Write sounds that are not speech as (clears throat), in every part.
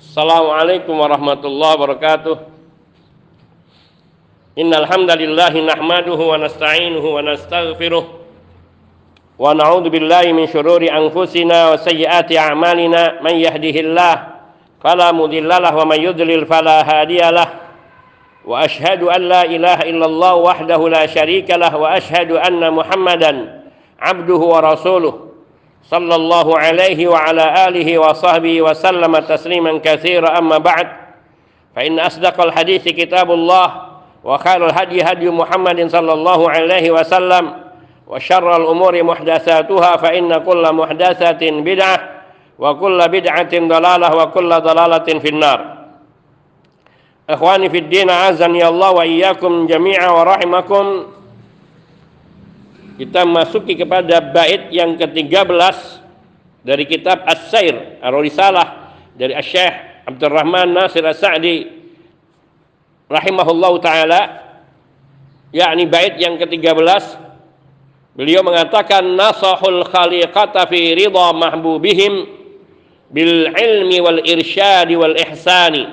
Assalamualaikum warahmatullahi wabarakatuh. Innal hamdalillah nahmaduhu wa nasta'inuhu wa nastaghfiruh. Wa na'udzu billahi min shururi anfusina wa sayyiati a'malina. Man yahdihillah fala mudhillalah wa man yudlil fala hadiyalah. Wa ashhadu an la ilaha illallah wahdahu la syarika lah. Wa ashhadu anna muhammadan abduhu wa rasuluh sallallahu alaihi wa ala alihi wa sahbihi wa sallama tasliman katsira amma ba'd fa inna asdaqal hadithi kitabullah wa khairul hadi hadi Muhammadin sallallahu alaihi wasallam wa syarral umuri muhdatsatuha fa inna kulla muhdatsatin bid'ah wa kulla bid'atin dalalah wa kulla dalalatin finnar Ikhwani kita masuki kepada bait yang ke-13 dari kitab As-Sair Ar-Risalah dari Asy-Syaikh Abdurrahman Nasir As-Sa'di rahimahullahu taala yakni bait yang ke-13. Beliau mengatakan nasahul khaliqata fi ridha mahbubihim bil ilmi wal irsyadi wal ihsani.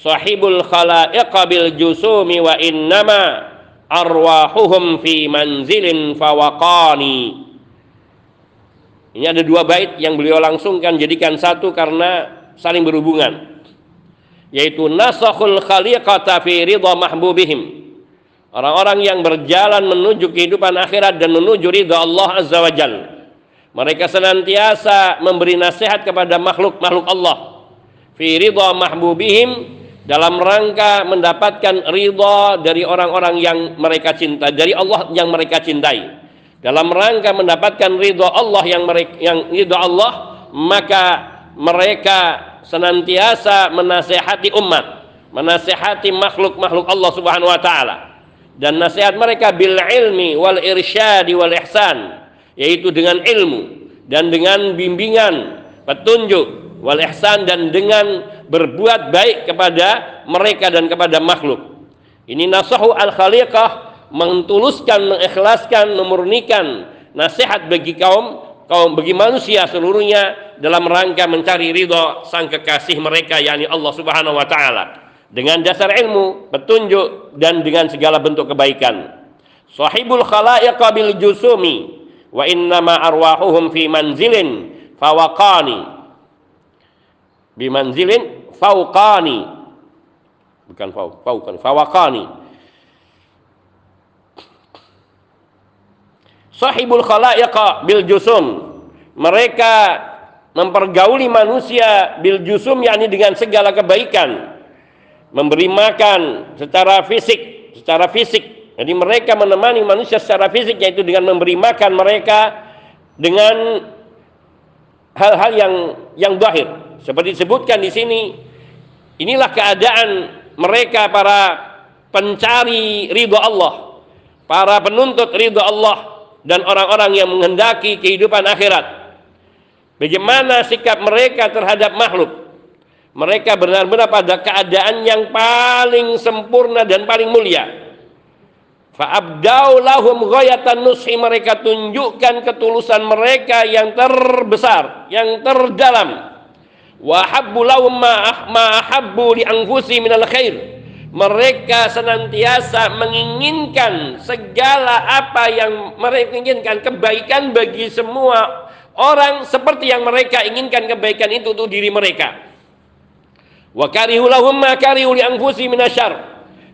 Sahibul khalaiqa bil jusumi wa innama arwahuhum fi manzilin fawaqani. Ini ada dua bait yang beliau langsungkan jadikan satu karena saling berhubungan. Yaitu nasakhul khaliqata fi ridha mahbubihim. Orang-orang yang berjalan menuju kehidupan akhirat dan menuju ridha Allah azza wa jal. Mereka senantiasa memberi nasihat kepada makhluk-makhluk Allah. Fi ridha mahbubihim dalam rangka mendapatkan ridha dari orang-orang yang mereka cinta dari Allah yang mereka cintai. Dalam rangka mendapatkan ridha Allah yang mereka yang ridha Allah maka mereka senantiasa menasehati umat menasehati makhluk-makhluk Allah Subhanahu wa taala. Dan nasihat mereka bil ilmi wal irsyadi wal ihsan yaitu dengan ilmu dan dengan bimbingan petunjuk wal ihsan dan dengan berbuat baik kepada mereka dan kepada makhluk. Ini nasahu al khaliqah mentuluskan, mengikhlaskan, memurnikan nasihat bagi kaum kaum bagi manusia seluruhnya dalam rangka mencari ridho sang kekasih mereka yakni Allah Subhanahu wa taala dengan dasar ilmu, petunjuk dan dengan segala bentuk kebaikan. Sahibul khalaiq bil jusumi wa innama arwahuhum fi manzilin fawaqani bimanzilin fauqani. Bukan fau fauqani fawaqani. Sahibul khalaiqa bil jusum. Mereka mempergauli manusia bil jusum yakni dengan segala kebaikan. Memberi makan secara fisik secara fisik. Jadi mereka menemani manusia secara fisik yaitu dengan memberi makan mereka dengan hal-hal yang yang zahir. Seperti disebutkan di sini inilah keadaan mereka para pencari ridho Allah para penuntut ridho Allah dan orang-orang yang menghendaki kehidupan akhirat. Bagaimana sikap mereka terhadap makhluk? Mereka benar-benar pada keadaan yang paling sempurna dan paling mulia Fa'abdau lahum ghayatan nushi mereka tunjukkan ketulusan mereka yang terbesar, yang terdalam. Wa habbu lahum ma ahabbu li anfusi khair. Mereka senantiasa menginginkan segala apa yang mereka inginkan kebaikan bagi semua orang seperti yang mereka inginkan kebaikan itu untuk diri mereka. Wa karihu lahum ma karihu li anfusi minasyarr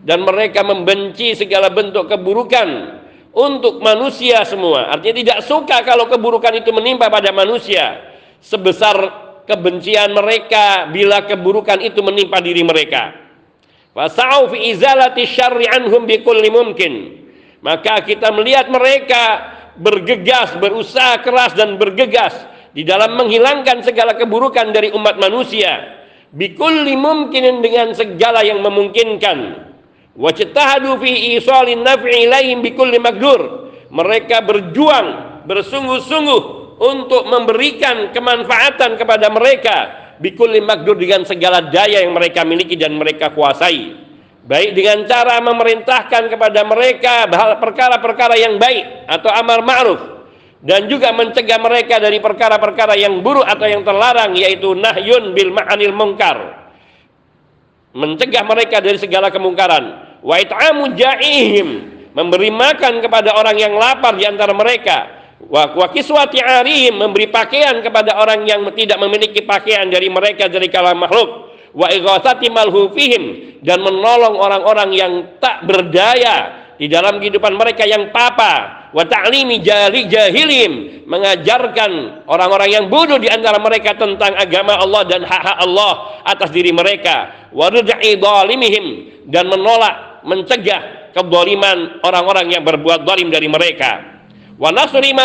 dan mereka membenci segala bentuk keburukan untuk manusia semua. Artinya tidak suka kalau keburukan itu menimpa pada manusia sebesar kebencian mereka bila keburukan itu menimpa diri mereka. Fasa'u fi izalati syarri anhum mumkin. Maka kita melihat mereka bergegas, berusaha keras dan bergegas di dalam menghilangkan segala keburukan dari umat manusia. Bikulli mumkinin dengan segala yang memungkinkan wajtahadu fi isalin naf'i ilaihim bikulli mereka berjuang bersungguh-sungguh untuk memberikan kemanfaatan kepada mereka bikulli magdur dengan segala daya yang mereka miliki dan mereka kuasai. Baik dengan cara memerintahkan kepada mereka perkara-perkara yang baik atau amar ma'ruf dan juga mencegah mereka dari perkara-perkara yang buruk atau yang terlarang yaitu nahyun bil ma'anil mungkar mencegah mereka dari segala kemungkaran wa it'amu ja'ihim. Memberi makan kepada orang yang lapar di antara mereka. Wa kiswati arihim. Memberi pakaian kepada orang yang tidak memiliki pakaian dari mereka dari kalangan makhluk. Wa ighatsati malhufihim. Dan menolong orang-orang yang tak berdaya di dalam kehidupan mereka yang papa. Wa ta'limi jahili jahilim mengajarkan orang-orang yang bodoh di antara mereka tentang agama Allah dan hak-hak Allah atas diri mereka. Wa dhalimihim dan menolak mencegah kezaliman orang-orang yang berbuat zalim dari mereka. Wa nasri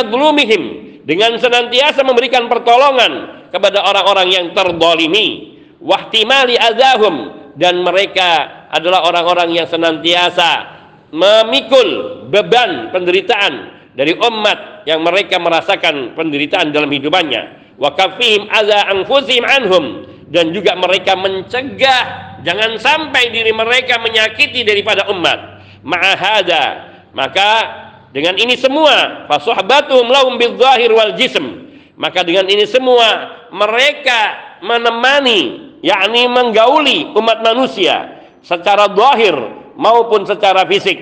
dengan senantiasa memberikan pertolongan kepada orang-orang yang terzalimi. Wahtimali azahum dan mereka adalah orang-orang yang senantiasa memikul beban penderitaan dari umat yang mereka merasakan penderitaan dalam hidupannya. Wa kafihim anhum dan juga mereka mencegah jangan sampai diri mereka menyakiti daripada umat ma'ahada maka dengan ini semua fasuhbatuhum lahum bidzahir wal jism maka dengan ini semua mereka menemani yakni menggauli umat manusia secara zahir maupun secara fisik.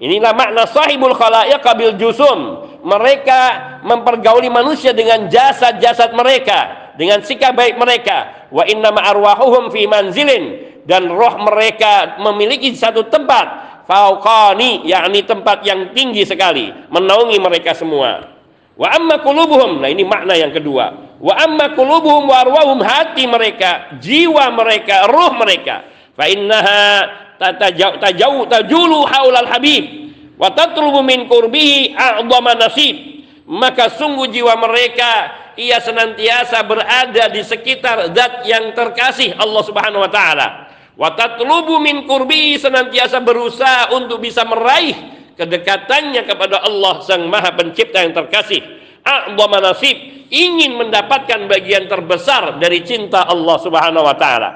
Inilah makna sahibul khalaiq bil jusum. Mereka mempergauli manusia dengan jasad-jasad mereka, dengan sikap baik mereka. Wa inna arwahuhum fi manzilin dan roh mereka memiliki satu tempat fauqani yakni tempat yang tinggi sekali menaungi mereka semua. Wa amma qulubuhum. Nah ini makna yang kedua. Wa amma qulubuhum wa arwahum hati mereka, jiwa mereka, roh mereka. Fa innaha tajau tajulu haulal habib wa tatlubu min qurbihi a'dhama nasib maka sungguh jiwa mereka ia senantiasa berada di sekitar zat yang terkasih Allah Subhanahu wa taala wa tatlubu min qurbihi senantiasa berusaha untuk bisa meraih kedekatannya kepada Allah Sang Maha Pencipta yang terkasih. A'dhama nasib ingin mendapatkan bagian terbesar dari cinta Allah Subhanahu wa taala.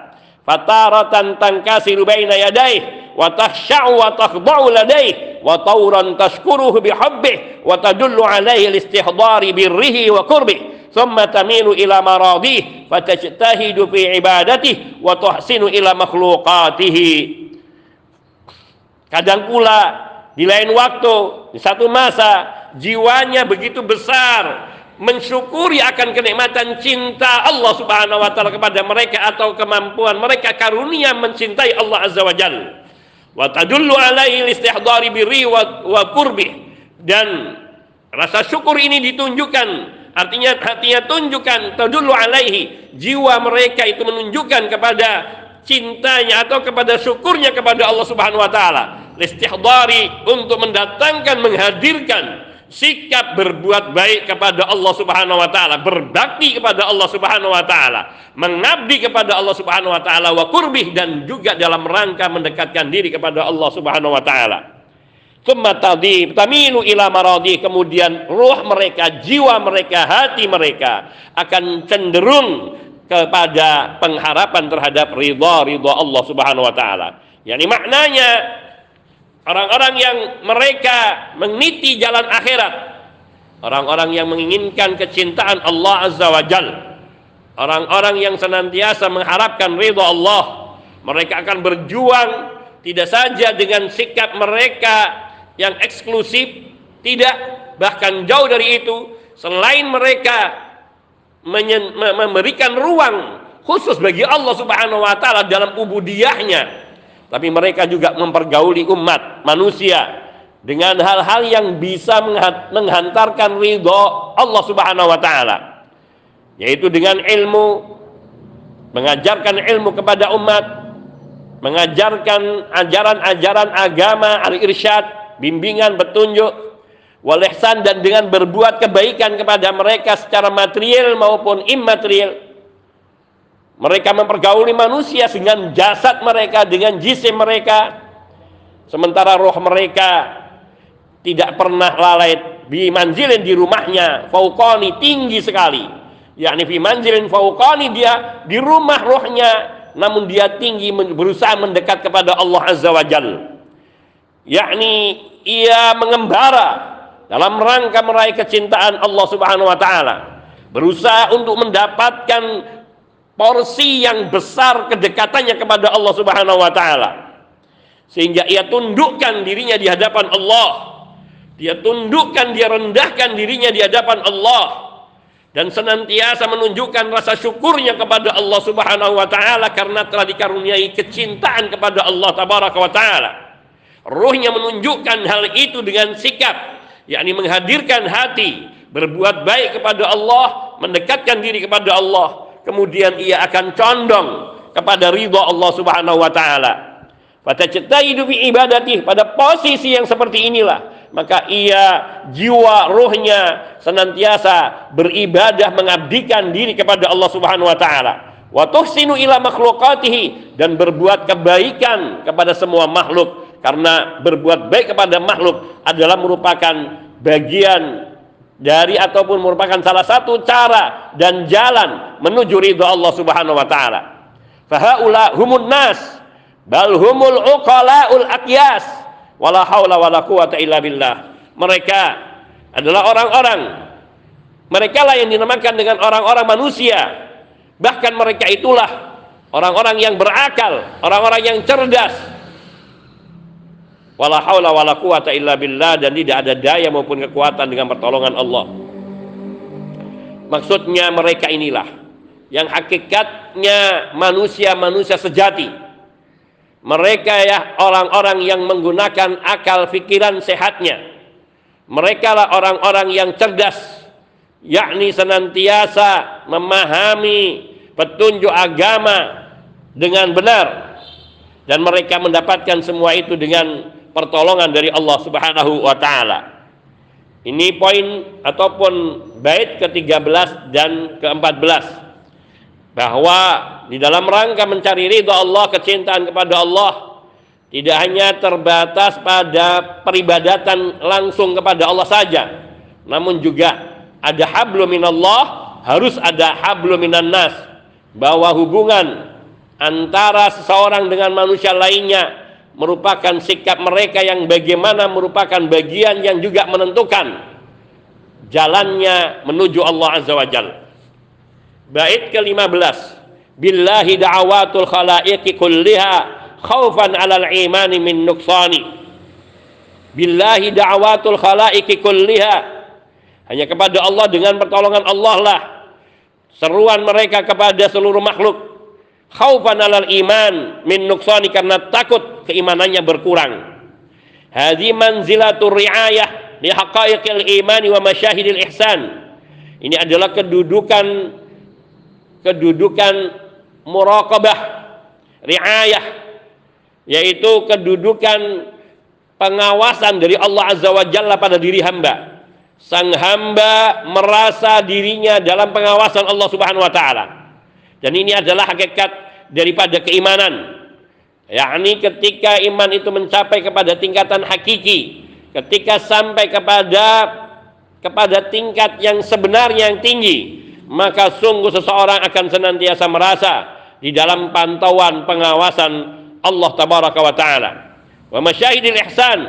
Fataratan tankasiru baina yadayh wa tahsya'u wa takhda'u ladayh wa tawran tashkuruhu bihubbih wa tadullu alaihi listihdari birrihi wa kurbih tamilu ila maradih fatajtahidu fi ibadatih wa tuhsinu ila makhluqatihi kadang pula di lain waktu di satu masa jiwanya begitu besar mensyukuri akan kenikmatan cinta Allah Subhanahu wa taala kepada mereka atau kemampuan mereka karunia mencintai Allah Azza wa Jalla. Wa tadullu alaihi istihdari birri wa, wa dan rasa syukur ini ditunjukkan artinya hatinya tunjukkan tadullu alaihi jiwa mereka itu menunjukkan kepada cintanya atau kepada syukurnya kepada Allah Subhanahu wa taala. Istihdari untuk mendatangkan menghadirkan sikap berbuat baik kepada Allah Subhanahu wa taala, berbakti kepada Allah Subhanahu wa taala, mengabdi kepada Allah Subhanahu wa taala wa kurbih dan juga dalam rangka mendekatkan diri kepada Allah Subhanahu wa taala. Tsumma tamilu ila maradi kemudian ruh mereka, jiwa mereka, hati mereka akan cenderung kepada pengharapan terhadap ridha ridha Allah Subhanahu wa taala. Yani maknanya Orang-orang yang mereka meniti jalan akhirat. Orang-orang yang menginginkan kecintaan Allah Azza wa Jal. Orang-orang yang senantiasa mengharapkan ridho Allah. Mereka akan berjuang tidak saja dengan sikap mereka yang eksklusif, tidak bahkan jauh dari itu. Selain mereka memberikan ruang khusus bagi Allah Subhanahu wa taala dalam ubudiyahnya tapi mereka juga mempergauli umat manusia dengan hal-hal yang bisa menghantarkan ridho Allah Subhanahu wa taala yaitu dengan ilmu mengajarkan ilmu kepada umat mengajarkan ajaran-ajaran agama al-irsyad bimbingan petunjuk wal ihsan dan dengan berbuat kebaikan kepada mereka secara material maupun immaterial. Mereka mempergauli manusia dengan jasad mereka, dengan jisim mereka. Sementara roh mereka tidak pernah lalai di manzilin di rumahnya fauqani tinggi sekali. Yakni fi manzilin fauqani dia di rumah rohnya namun dia tinggi berusaha mendekat kepada Allah Azza wa Jal yakni ia mengembara dalam rangka meraih kecintaan Allah Subhanahu wa taala. Berusaha untuk mendapatkan porsi yang besar kedekatannya kepada Allah Subhanahu wa taala. Sehingga ia tundukkan dirinya di hadapan Allah. Dia tundukkan, dia rendahkan dirinya di hadapan Allah dan senantiasa menunjukkan rasa syukurnya kepada Allah Subhanahu wa taala karena telah dikaruniai kecintaan kepada Allah tabaraka wa taala. Ruhnya menunjukkan hal itu dengan sikap yakni menghadirkan hati berbuat baik kepada Allah, mendekatkan diri kepada Allah, kemudian ia akan condong kepada ridha Allah Subhanahu wa taala. Fatactaidu bi ibadatih pada posisi yang seperti inilah maka ia jiwa ruhnya senantiasa beribadah mengabdikan diri kepada Allah Subhanahu wa taala wa tuhsinu ila makhluqatihi dan berbuat kebaikan kepada semua makhluk karena berbuat baik kepada makhluk adalah merupakan bagian dari ataupun merupakan salah satu cara dan jalan menuju ridha Allah Subhanahu wa taala. Fahaula humun nas bal humul uqalaul aqyas wala haula wala quwata illa billah. Mereka adalah orang-orang mereka lah yang dinamakan dengan orang-orang manusia. Bahkan mereka itulah orang-orang yang berakal, orang-orang yang cerdas. Wala haula wala quwata illa billah dan tidak ada daya maupun kekuatan dengan pertolongan Allah. Maksudnya mereka inilah yang hakikatnya manusia-manusia sejati mereka ya orang-orang yang menggunakan akal pikiran sehatnya. Mereka lah orang-orang yang cerdas, yakni senantiasa memahami petunjuk agama dengan benar dan mereka mendapatkan semua itu dengan pertolongan dari Allah Subhanahu wa taala. Ini poin ataupun bait ke-13 dan ke-14 bahwa di dalam rangka mencari ridha Allah, kecintaan kepada Allah tidak hanya terbatas pada peribadatan langsung kepada Allah saja, namun juga ada hablum minallah, harus ada hablum minan nas, bahwa hubungan antara seseorang dengan manusia lainnya merupakan sikap mereka yang bagaimana merupakan bagian yang juga menentukan jalannya menuju Allah Azza wa Jalla. Bait ke-15. Billahi da'awatul khalaiqi kulliha khaufan 'alal imani min nuqsani. Billahi da'awatul khalaiqi kulliha. Hanya kepada Allah dengan pertolongan Allah lah seruan mereka kepada seluruh makhluk khaufan 'alal iman min nuqsani karena takut keimanannya berkurang. Hadhi manzilatur riayah li haqaiqil imani wa masyahidil ihsan. Ini adalah kedudukan kedudukan muraqabah riayah yaitu kedudukan pengawasan dari Allah Azza wa Jalla pada diri hamba sang hamba merasa dirinya dalam pengawasan Allah Subhanahu wa taala dan ini adalah hakikat daripada keimanan. Yakni ketika iman itu mencapai kepada tingkatan hakiki ketika sampai kepada kepada tingkat yang sebenarnya yang tinggi maka sungguh seseorang akan senantiasa merasa di dalam pantauan pengawasan Allah tabaraka wa taala. Wa masyahidil ihsan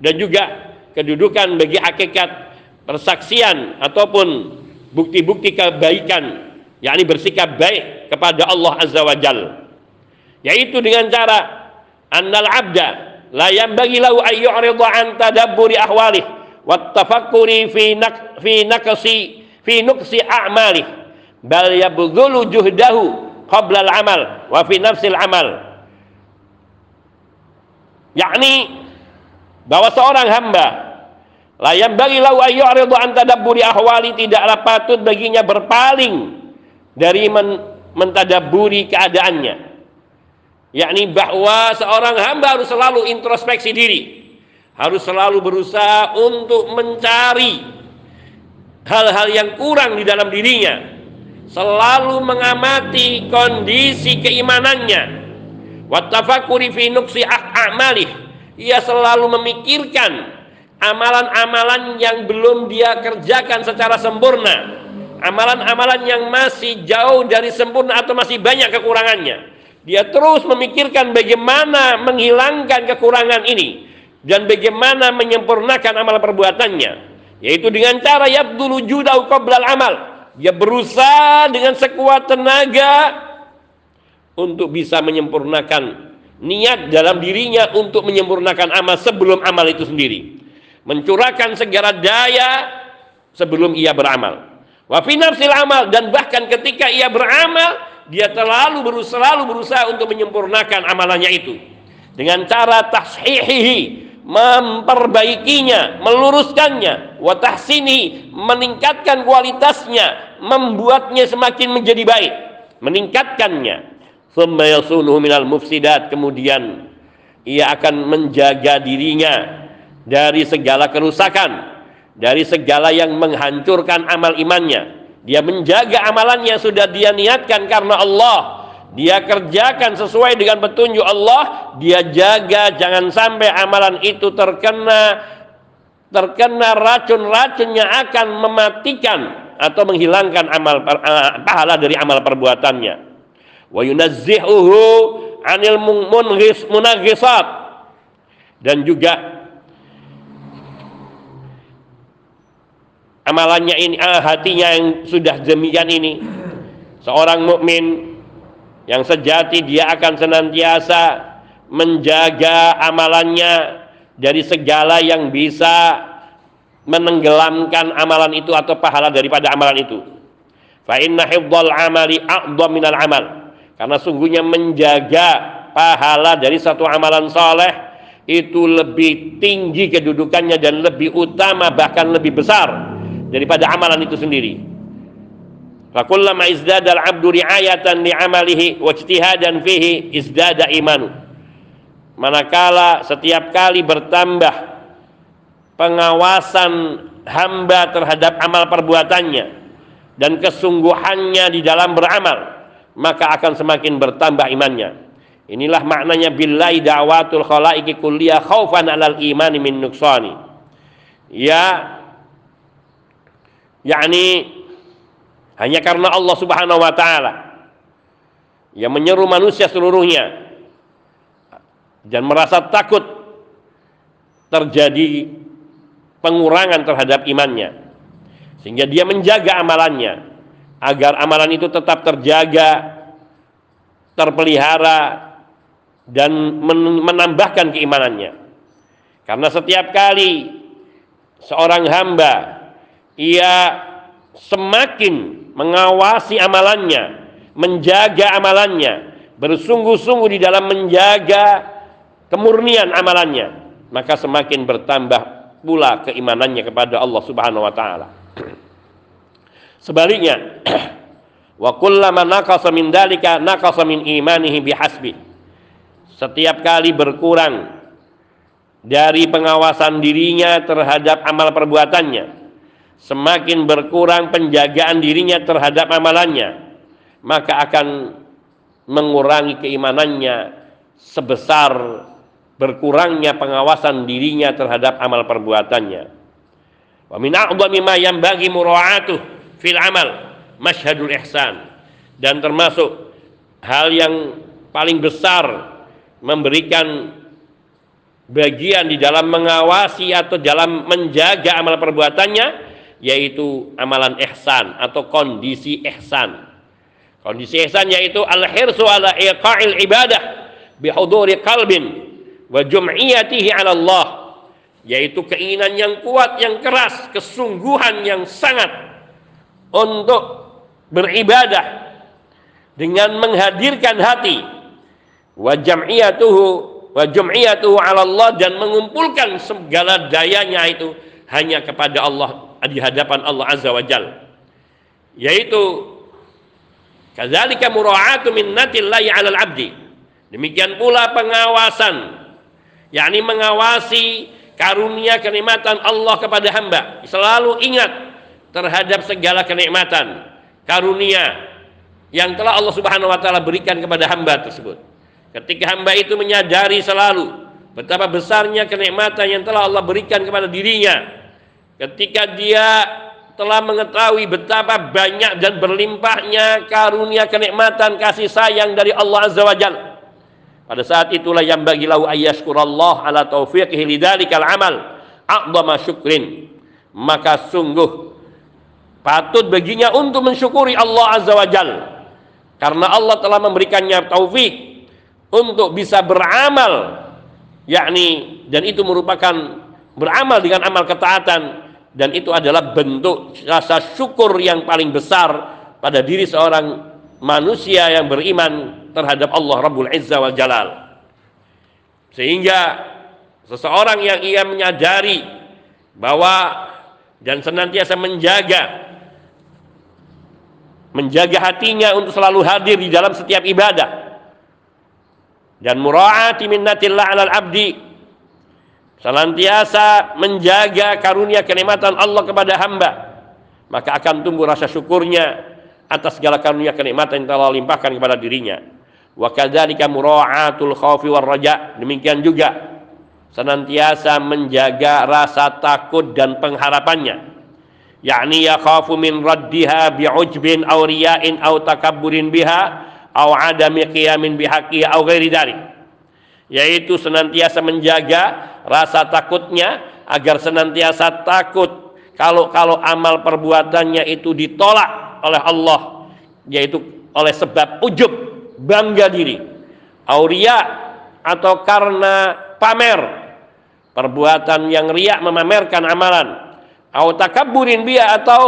dan juga kedudukan bagi hakikat persaksian ataupun bukti-bukti kebaikan yakni bersikap baik kepada Allah azza wa jal. Yaitu dengan cara annal abda la yanbaghi lahu an yu'rida an tadabburi ahwalih wa tafakkuri fi nak fi naqsi fi nuqsi a'malih. Bal yabghulu juhdahu qabla al-amal wa fi nafsil amal. Yakni bahwa seorang hamba la bagi lahu ayyuridu an tadabburi ahwali tidaklah patut baginya berpaling dari men mentadabburi keadaannya. Yakni bahwa seorang hamba harus selalu introspeksi diri. Harus selalu berusaha untuk mencari hal-hal yang kurang di dalam dirinya. Selalu mengamati kondisi keimanannya. Wattafakuri fi nuksi a'malih. Ia selalu memikirkan amalan-amalan yang belum dia kerjakan secara sempurna amalan-amalan yang masih jauh dari sempurna atau masih banyak kekurangannya. Dia terus memikirkan bagaimana menghilangkan kekurangan ini dan bagaimana menyempurnakan amalan perbuatannya. Yaitu dengan cara yabdulu judau qablal amal. Dia berusaha dengan sekuat tenaga untuk bisa menyempurnakan niat dalam dirinya untuk menyempurnakan amal sebelum amal itu sendiri. Mencurahkan segala daya sebelum ia beramal wa fi nafsil amal. Dan bahkan ketika ia beramal dia terlalu berusaha, selalu berusaha untuk menyempurnakan amalannya itu. Dengan cara tashihihi memperbaikinya, meluruskannya, wa tahsini meningkatkan kualitasnya, membuatnya semakin menjadi baik, meningkatkannya. Thumma mufsidat, kemudian ia akan menjaga dirinya dari segala kerusakan, dari segala yang menghancurkan amal imannya. Dia menjaga amalannya sudah dia niatkan karena Allah. Dia kerjakan sesuai dengan petunjuk Allah. Dia jaga jangan sampai amalan itu terkena terkena racun-racun yang akan mematikan atau menghilangkan amal eh, pahala dari amal perbuatannya. Wa yunazzihuhu anil munaghisat. Dan juga amalannya ini ah, hatinya yang sudah demikian ini seorang mukmin yang sejati dia akan senantiasa menjaga amalannya dari segala yang bisa menenggelamkan amalan itu atau pahala daripada amalan itu. Fa inna hifdzal amali a'dham minal amal. Karena sungguhnya menjaga pahala dari satu amalan soleh itu lebih tinggi kedudukannya dan lebih utama bahkan lebih besar daripada amalan itu sendiri. Fakullama izdada al-abdu ri'ayatan li'amalihi wa ijtihadan fihi izdada imanu. Manakala setiap kali bertambah pengawasan hamba terhadap amal perbuatannya dan kesungguhannya di dalam beramal, maka akan semakin bertambah imannya. Inilah maknanya billahi da'watul khalaiki kulliyah khaufan 'alal imani min nuksani. Ya yakni hanya karena Allah Subhanahu wa taala yang menyeru manusia seluruhnya dan merasa takut terjadi pengurangan terhadap imannya. Sehingga dia menjaga amalannya agar amalan itu tetap terjaga terpelihara dan menambahkan keimanannya. Karena setiap kali seorang hamba ia semakin mengawasi amalannya, menjaga amalannya, bersungguh-sungguh di dalam menjaga kemurnian amalannya, maka semakin bertambah pula keimanannya kepada Allah Subhanahu wa taala. (clears throat) Sebaliknya, (clears throat) wa kullama naqasa min dalika naqasa min imanihi bihasbi. Setiap kali berkurang dari pengawasan dirinya terhadap amal perbuatannya, semakin berkurang penjagaan dirinya terhadap amalannya, maka akan mengurangi keimanannya sebesar berkurangnya pengawasan dirinya terhadap amal perbuatannya. Wa min a'dhami ma yanbaghi mura'atuh fil amal masyhadul ihsan dan termasuk hal yang paling besar memberikan bagian di dalam mengawasi atau dalam menjaga amal perbuatannya yaitu amalan ihsan atau kondisi ihsan. Kondisi ihsan yaitu al-hirsu ala iqa'il ibadah bihuduri qalbin wa jum'iyatihi 'ala Allah yaitu keinginan yang kuat yang keras, kesungguhan yang sangat untuk beribadah dengan menghadirkan hati wa jam'iyatuhu wa jum'iyatuhu 'ala Allah dan mengumpulkan segala dayanya itu hanya kepada Allah di hadapan Allah Azza wa Jal. Yaitu kadzalika mura'atu minnatillahi 'alal 'abdi. Demikian pula pengawasan yakni mengawasi karunia kenikmatan Allah kepada hamba. Selalu ingat terhadap segala kenikmatan karunia yang telah Allah Subhanahu wa taala berikan kepada hamba tersebut. Ketika hamba itu menyadari selalu betapa besarnya kenikmatan yang telah Allah berikan kepada dirinya ketika dia telah mengetahui betapa banyak dan berlimpahnya karunia kenikmatan kasih sayang dari Allah Azza wa Jalla. Pada saat itulah yang bagi lahu ayyashkurallah ala taufiqihi lidzalikal amal a'dhama syukrin. maka sungguh patut baginya untuk mensyukuri Allah Azza wa Jal karena Allah telah memberikannya taufik untuk bisa beramal yakni dan itu merupakan beramal dengan amal ketaatan dan itu adalah bentuk rasa syukur yang paling besar pada diri seorang manusia yang beriman terhadap Allah Rabbul Izza wal Jalal. Sehingga seseorang yang ia menyadari bahwa dan senantiasa menjaga menjaga hatinya untuk selalu hadir di dalam setiap ibadah dan muraati minnatillah alal abdi. Senantiasa menjaga karunia kenikmatan Allah kepada hamba. Maka akan tumbuh rasa syukurnya atas segala karunia kenikmatan yang telah limpahkan kepada dirinya. Wa kadzalika muraatul khaufi war raja. Demikian juga senantiasa menjaga rasa takut dan pengharapannya. Yakni yakhafu min raddiha bi'ujbin aw riya'in aw takabburin biha aw adami qiyamin bihaqi aw ghairi dhalik. Yaitu senantiasa menjaga rasa takutnya agar senantiasa takut kalau kalau amal perbuatannya itu ditolak oleh Allah yaitu oleh sebab ujub bangga diri. Auria atau karena pamer perbuatan yang riak memamerkan amalan. Atau takabburin dia atau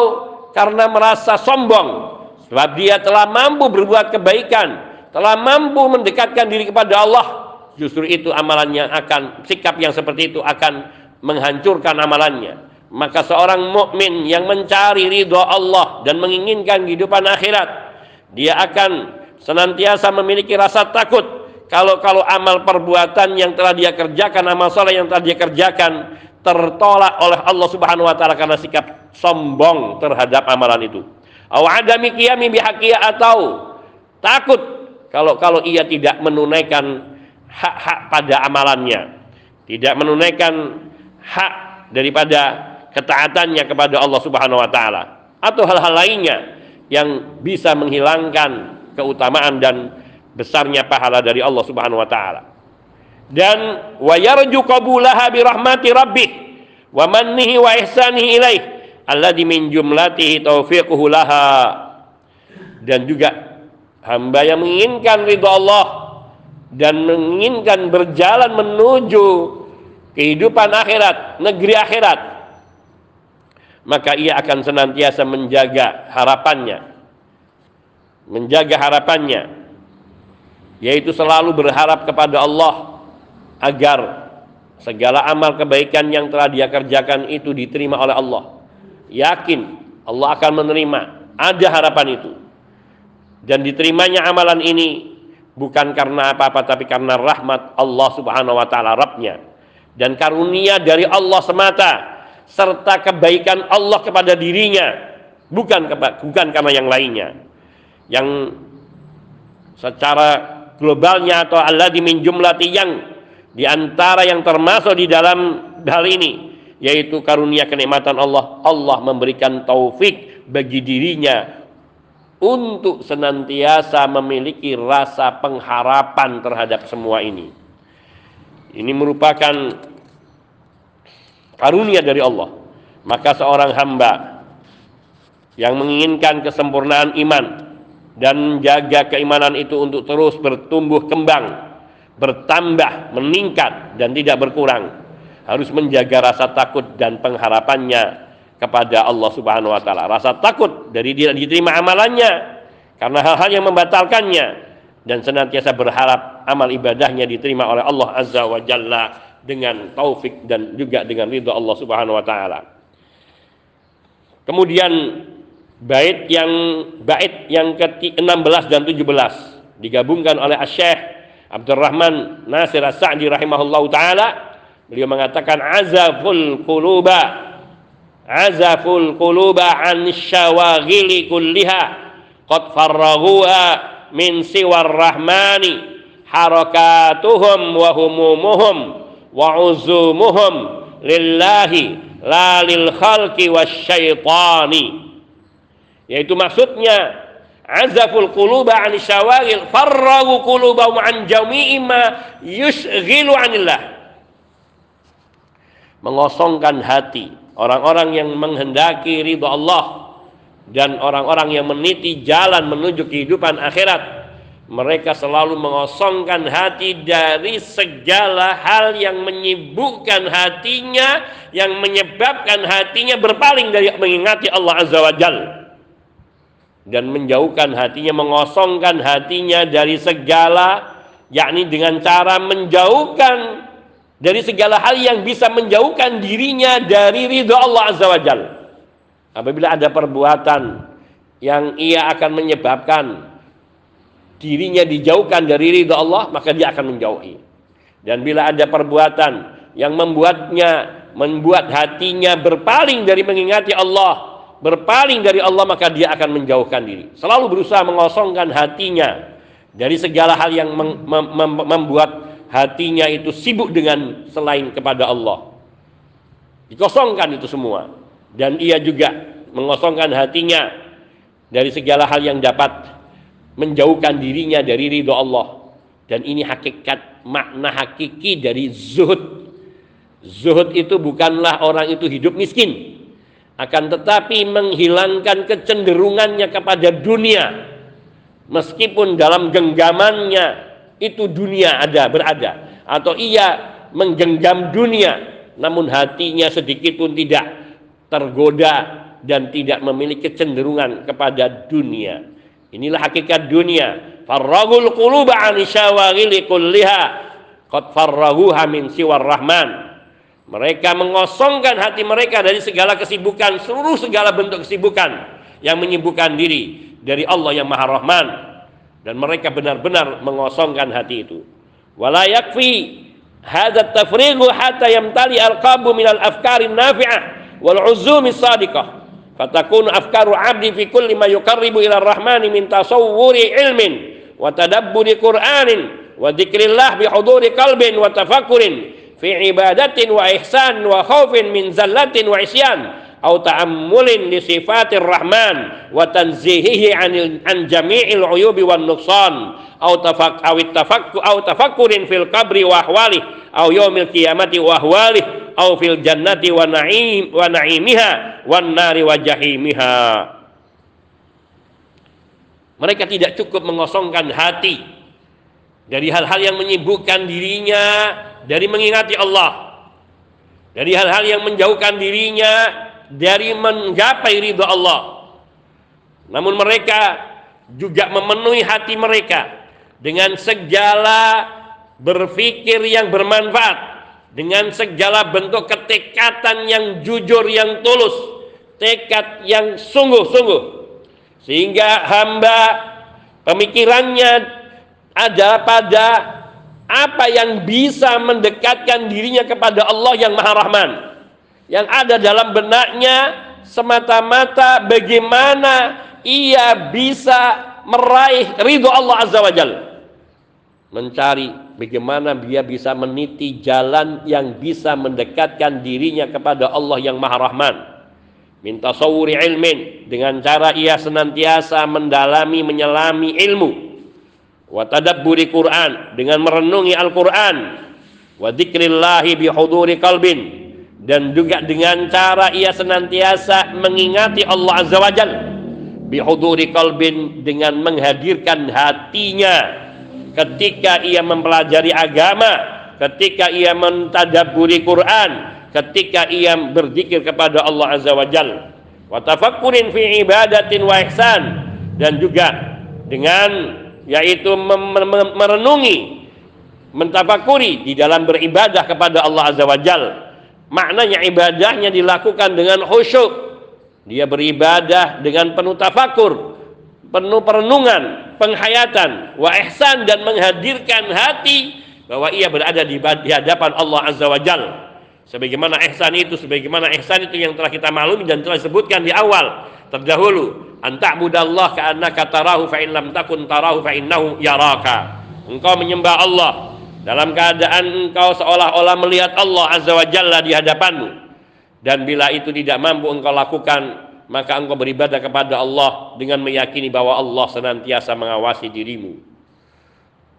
karena merasa sombong sebab dia telah mampu berbuat kebaikan telah mampu mendekatkan diri kepada Allah justru itu amalannya akan sikap yang seperti itu akan menghancurkan amalannya maka seorang mukmin yang mencari ridho Allah dan menginginkan kehidupan akhirat dia akan senantiasa memiliki rasa takut kalau kalau amal perbuatan yang telah dia kerjakan, amal soleh yang telah dia kerjakan tertolak oleh Allah Subhanahu wa taala karena sikap sombong terhadap amalan itu. Aw adami qiyami atau takut kalau kalau ia tidak menunaikan hak-hak pada amalannya, tidak menunaikan hak daripada ketaatannya kepada Allah Subhanahu wa taala atau hal-hal lainnya yang bisa menghilangkan keutamaan dan besarnya pahala dari Allah Subhanahu wa taala. Dan wa yarju qabulaha bi rahmati rabbih wa mannihi wa ihsanihi ilaih alladzi min jumlatihi taufiquhu laha. Dan juga hamba yang menginginkan ridha Allah dan menginginkan berjalan menuju kehidupan akhirat, negeri akhirat, maka ia akan senantiasa menjaga harapannya. Menjaga harapannya yaitu selalu berharap kepada Allah agar segala amal kebaikan yang telah dia kerjakan itu diterima oleh Allah. Yakin Allah akan menerima, ada harapan itu. Dan diterimanya amalan ini bukan karena apa-apa tapi karena rahmat Allah Subhanahu wa taala Rabbnya dan karunia dari Allah semata serta kebaikan Allah kepada dirinya bukan bukan karena yang lainnya. Yang secara globalnya atau Allah jumlati yang di antara yang termasuk di dalam hal ini yaitu karunia kenikmatan Allah Allah memberikan taufik bagi dirinya untuk senantiasa memiliki rasa pengharapan terhadap semua ini ini merupakan karunia dari Allah maka seorang hamba yang menginginkan kesempurnaan iman dan menjaga keimanan itu untuk terus bertumbuh kembang, bertambah, meningkat dan tidak berkurang. Harus menjaga rasa takut dan pengharapannya kepada Allah Subhanahu wa taala. Rasa takut dari tidak diterima amalannya karena hal-hal yang membatalkannya dan senantiasa berharap amal ibadahnya diterima oleh Allah Azza wa Jalla dengan taufik dan juga dengan ridha Allah Subhanahu wa taala. Kemudian bait yang bait yang ke-16 dan 17 digabungkan oleh Asy-Syaikh Abdurrahman Nasir As-Sa'di rahimahullahu taala beliau mengatakan azaful quluba. Azaful quluba an syawagili kulliha qad farraghuha min siwar rahmani harakatuhum wa humumuhum wa uzumuhum lillahi la lil khalqi wasyaitani yaitu maksudnya azaful quluba an syawagil farragu qulubahum an jami'i ma yushghilu anillah mengosongkan hati. Orang-orang yang menghendaki ridho Allah dan orang-orang yang meniti jalan menuju kehidupan akhirat mereka selalu mengosongkan hati dari segala hal yang menyibukkan hatinya yang menyebabkan hatinya berpaling dari mengingati Allah Azza wa Jal. Dan menjauhkan hatinya mengosongkan hatinya dari segala yakni dengan cara menjauhkan dari segala hal yang bisa menjauhkan dirinya dari ridho Allah Azza wa Jal. Apabila ada perbuatan yang ia akan menyebabkan dirinya dijauhkan dari ridho Allah maka dia akan menjauhi. Dan bila ada perbuatan yang membuatnya membuat hatinya berpaling dari mengingati Allah berpaling dari Allah maka dia akan menjauhkan diri. Selalu berusaha mengosongkan hatinya dari segala hal yang mem mem membuat hatinya itu sibuk dengan selain kepada Allah. Dikosongkan itu semua. Dan ia juga mengosongkan hatinya dari segala hal yang dapat menjauhkan dirinya dari ridho Allah. Dan ini hakikat makna hakiki dari zuhud. Zuhud itu bukanlah orang itu hidup miskin. Akan tetapi menghilangkan kecenderungannya kepada dunia. Meskipun dalam genggamannya itu dunia ada berada. Atau ia menggenggam dunia namun hatinya sedikit pun tidak tergoda dan tidak memiliki kecenderungan kepada dunia. Inilah hakikat dunia. Farragul quluba an kulliha qad farraguha min siwar rahman. Mereka mengosongkan hati mereka dari segala kesibukan seluruh segala bentuk kesibukan yang menyibukkan diri dari Allah yang Maha Rahman dan mereka benar-benar mengosongkan hati itu. Wala yakfi hadha tafrigu hatta yamtali alqabu min al-afkarin nafi'ah wal uzumi sadiqah. Fatakunu afkaru abdi fi kulli ma yuqarribu ila rahmani min tasawwuri ilmin wa tadabburi qur'anin wa dzikrillah bi huduri qalbin wa tafakkurin fi ibadatin wa ihsan wa khaufin min zallatin wa isyan au ta'ammulin li sifatir rahman wa tanzihihi anil an jami'il uyubi wan nuqsan. Au tafak au tafakku au tafakkurin fil qabri wa ahwali au yaumil qiyamati wa ahwali au fil jannati wa na'im wa na'imiha wan nari wa jahimiha. Mereka tidak cukup mengosongkan hati dari hal-hal yang menyibukkan dirinya dari mengingati Allah dari hal-hal yang menjauhkan dirinya dari menggapai ridho Allah. Namun mereka juga memenuhi hati mereka dengan segala berpikir yang bermanfaat, dengan segala bentuk ketekatan yang jujur, yang tulus, tekad yang sungguh-sungguh. Sehingga hamba pemikirannya ada pada apa yang bisa mendekatkan dirinya kepada Allah yang Maha Rahman yang ada dalam benaknya semata-mata bagaimana ia bisa meraih ridho Allah Azza wa Jal. Mencari bagaimana dia bisa meniti jalan yang bisa mendekatkan dirinya kepada Allah yang Maha Rahman. Minta sawuri ilmin dengan cara ia senantiasa mendalami menyelami ilmu. Wa tadabburi Quran dengan merenungi Al-Quran. Wa dzikrillahi bihuduri kalbin dan juga dengan cara ia senantiasa mengingati Allah Azza wa Jal. Bihuduri dengan menghadirkan hatinya. Ketika ia mempelajari agama ketika ia mentadaburi Quran ketika ia berzikir kepada Allah Azza wa Jal. Wa tafakkurin fi ibadatin wa ihsan. Dan juga dengan yaitu merenungi mentafakuri di dalam beribadah kepada Allah Azza wa Jalla maknanya ibadahnya dilakukan dengan khusyuk. Dia beribadah dengan penuh tafakur penuh perenungan penghayatan wa ihsan dan menghadirkan hati bahwa ia berada di, hadapan Allah Azza wa Jal. Sebagaimana ihsan itu sebagaimana ihsan itu yang telah kita maklumi dan telah disebutkan di awal. Terdahulu anta'budallah ka'annaka tarahu fa in lam takun tarahu fa innahu yaraka. Engkau menyembah Allah dalam keadaan engkau seolah-olah melihat Allah Azza wa Jalla di hadapanmu. Dan bila itu tidak mampu engkau lakukan maka engkau beribadah kepada Allah dengan meyakini bahwa Allah senantiasa mengawasi dirimu.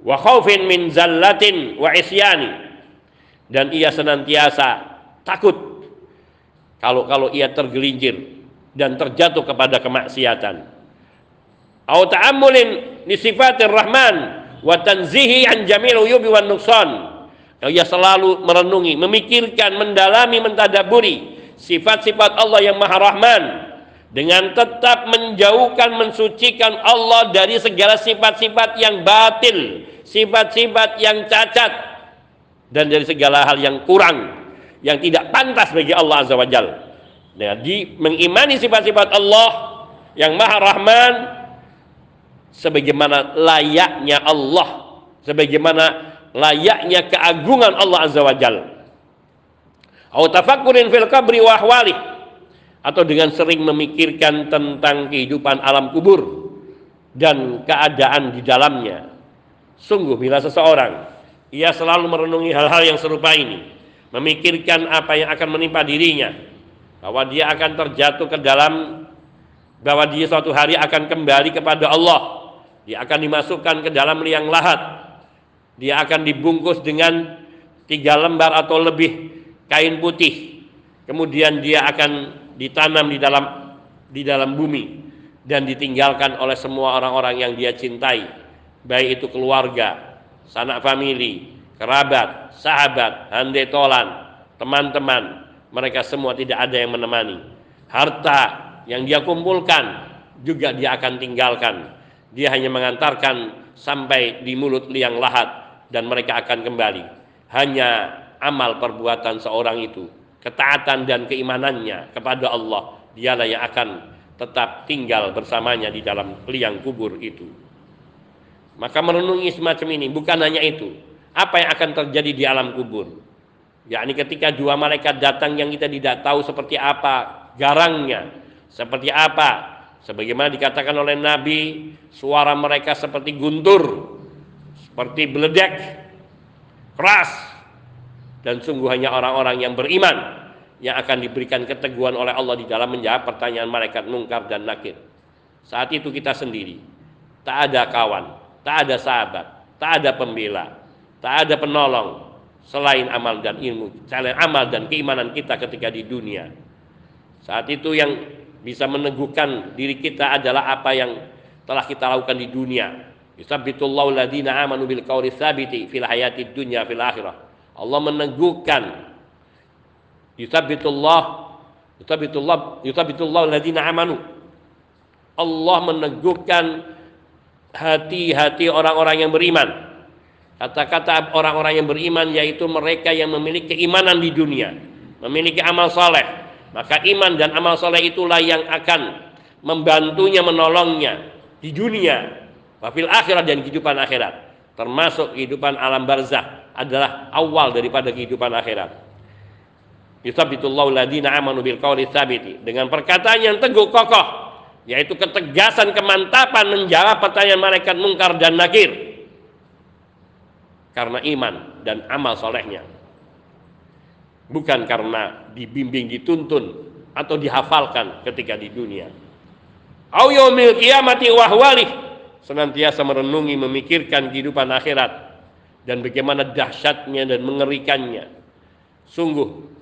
Wa khaufin min zallatin wa isyani. Dan ia senantiasa takut kalau kalau ia tergelincir dan terjatuh kepada kemaksiatan. Au ta'ammulin li sifatir rahman wa tanzihi an jamil uyubi wan nuqsan. Ia selalu merenungi, memikirkan, mendalami, mentadaburi sifat-sifat Allah yang Maha Rahman dengan tetap menjauhkan mensucikan Allah dari segala sifat-sifat yang batil, sifat-sifat yang cacat dan dari segala hal yang kurang yang tidak pantas bagi Allah Azza wa Jalla. Nah, di mengimani sifat-sifat Allah yang Maha Rahman sebagaimana layaknya Allah, sebagaimana layaknya keagungan Allah Azza wa Jalla. Au fil qabri atau dengan sering memikirkan tentang kehidupan alam kubur dan keadaan di dalamnya. Sungguh bila seseorang ia selalu merenungi hal-hal yang serupa ini, memikirkan apa yang akan menimpa dirinya, bahwa dia akan terjatuh ke dalam bahwa dia suatu hari akan kembali kepada Allah, dia akan dimasukkan ke dalam liang lahat, dia akan dibungkus dengan tiga lembar atau lebih kain putih, kemudian dia akan ditanam di dalam di dalam bumi dan ditinggalkan oleh semua orang-orang yang dia cintai. Baik itu keluarga sanak famili kerabat sahabat handai tolan teman-teman. Mereka semua tidak ada yang menemani. Harta yang dia kumpulkan juga dia akan tinggalkan dia hanya mengantarkan sampai di mulut liang lahat dan mereka akan kembali. Hanya amal perbuatan seorang itu ketaatan dan keimanannya kepada Allah dialah yang akan tetap tinggal bersamanya di dalam liang kubur itu. Maka merenungi semacam ini bukan hanya itu. Apa yang akan terjadi di alam kubur? Yakni ketika dua malaikat datang yang kita tidak tahu seperti apa garangnya seperti apa sebagaimana dikatakan oleh Nabi suara mereka seperti guntur seperti beledek keras dan sungguh hanya orang-orang yang beriman yang akan diberikan keteguhan oleh Allah di dalam menjawab pertanyaan malaikat mungkar dan nakir. Saat itu kita sendiri, tak ada kawan, tak ada sahabat, tak ada pembela, tak ada penolong selain amal dan ilmu, selain amal dan keimanan kita ketika di dunia. Saat itu yang bisa meneguhkan diri kita adalah apa yang telah kita lakukan di dunia. Yusabbitullahu ladina amanu bil qawli tsabiti fil hayati dunya fil akhirah. Allah meneguhkan. Yutabitullah yutabitullah yutabitullah alladziina amanu. Allah meneguhkan hati-hati orang-orang yang beriman. Kata-kata orang-orang yang beriman yaitu mereka yang memiliki keimanan di dunia memiliki amal soleh maka iman dan amal soleh itulah yang akan membantunya menolongnya di dunia wafil akhirat dan kehidupan akhirat. Termasuk kehidupan alam barzah adalah awal daripada kehidupan akhirat. Yusabitullahu ladina amanu bil qawli dengan perkataan yang teguh kokoh yaitu ketegasan kemantapan menjawab pertanyaan malaikat mungkar dan nakir. Karena iman dan amal solehnya bukan karena dibimbing dituntun atau dihafalkan ketika di dunia. Au yaumil qiyamati wahwalih senantiasa merenungi memikirkan kehidupan akhirat. Dan bagaimana dahsyatnya dan mengerikannya. Sungguh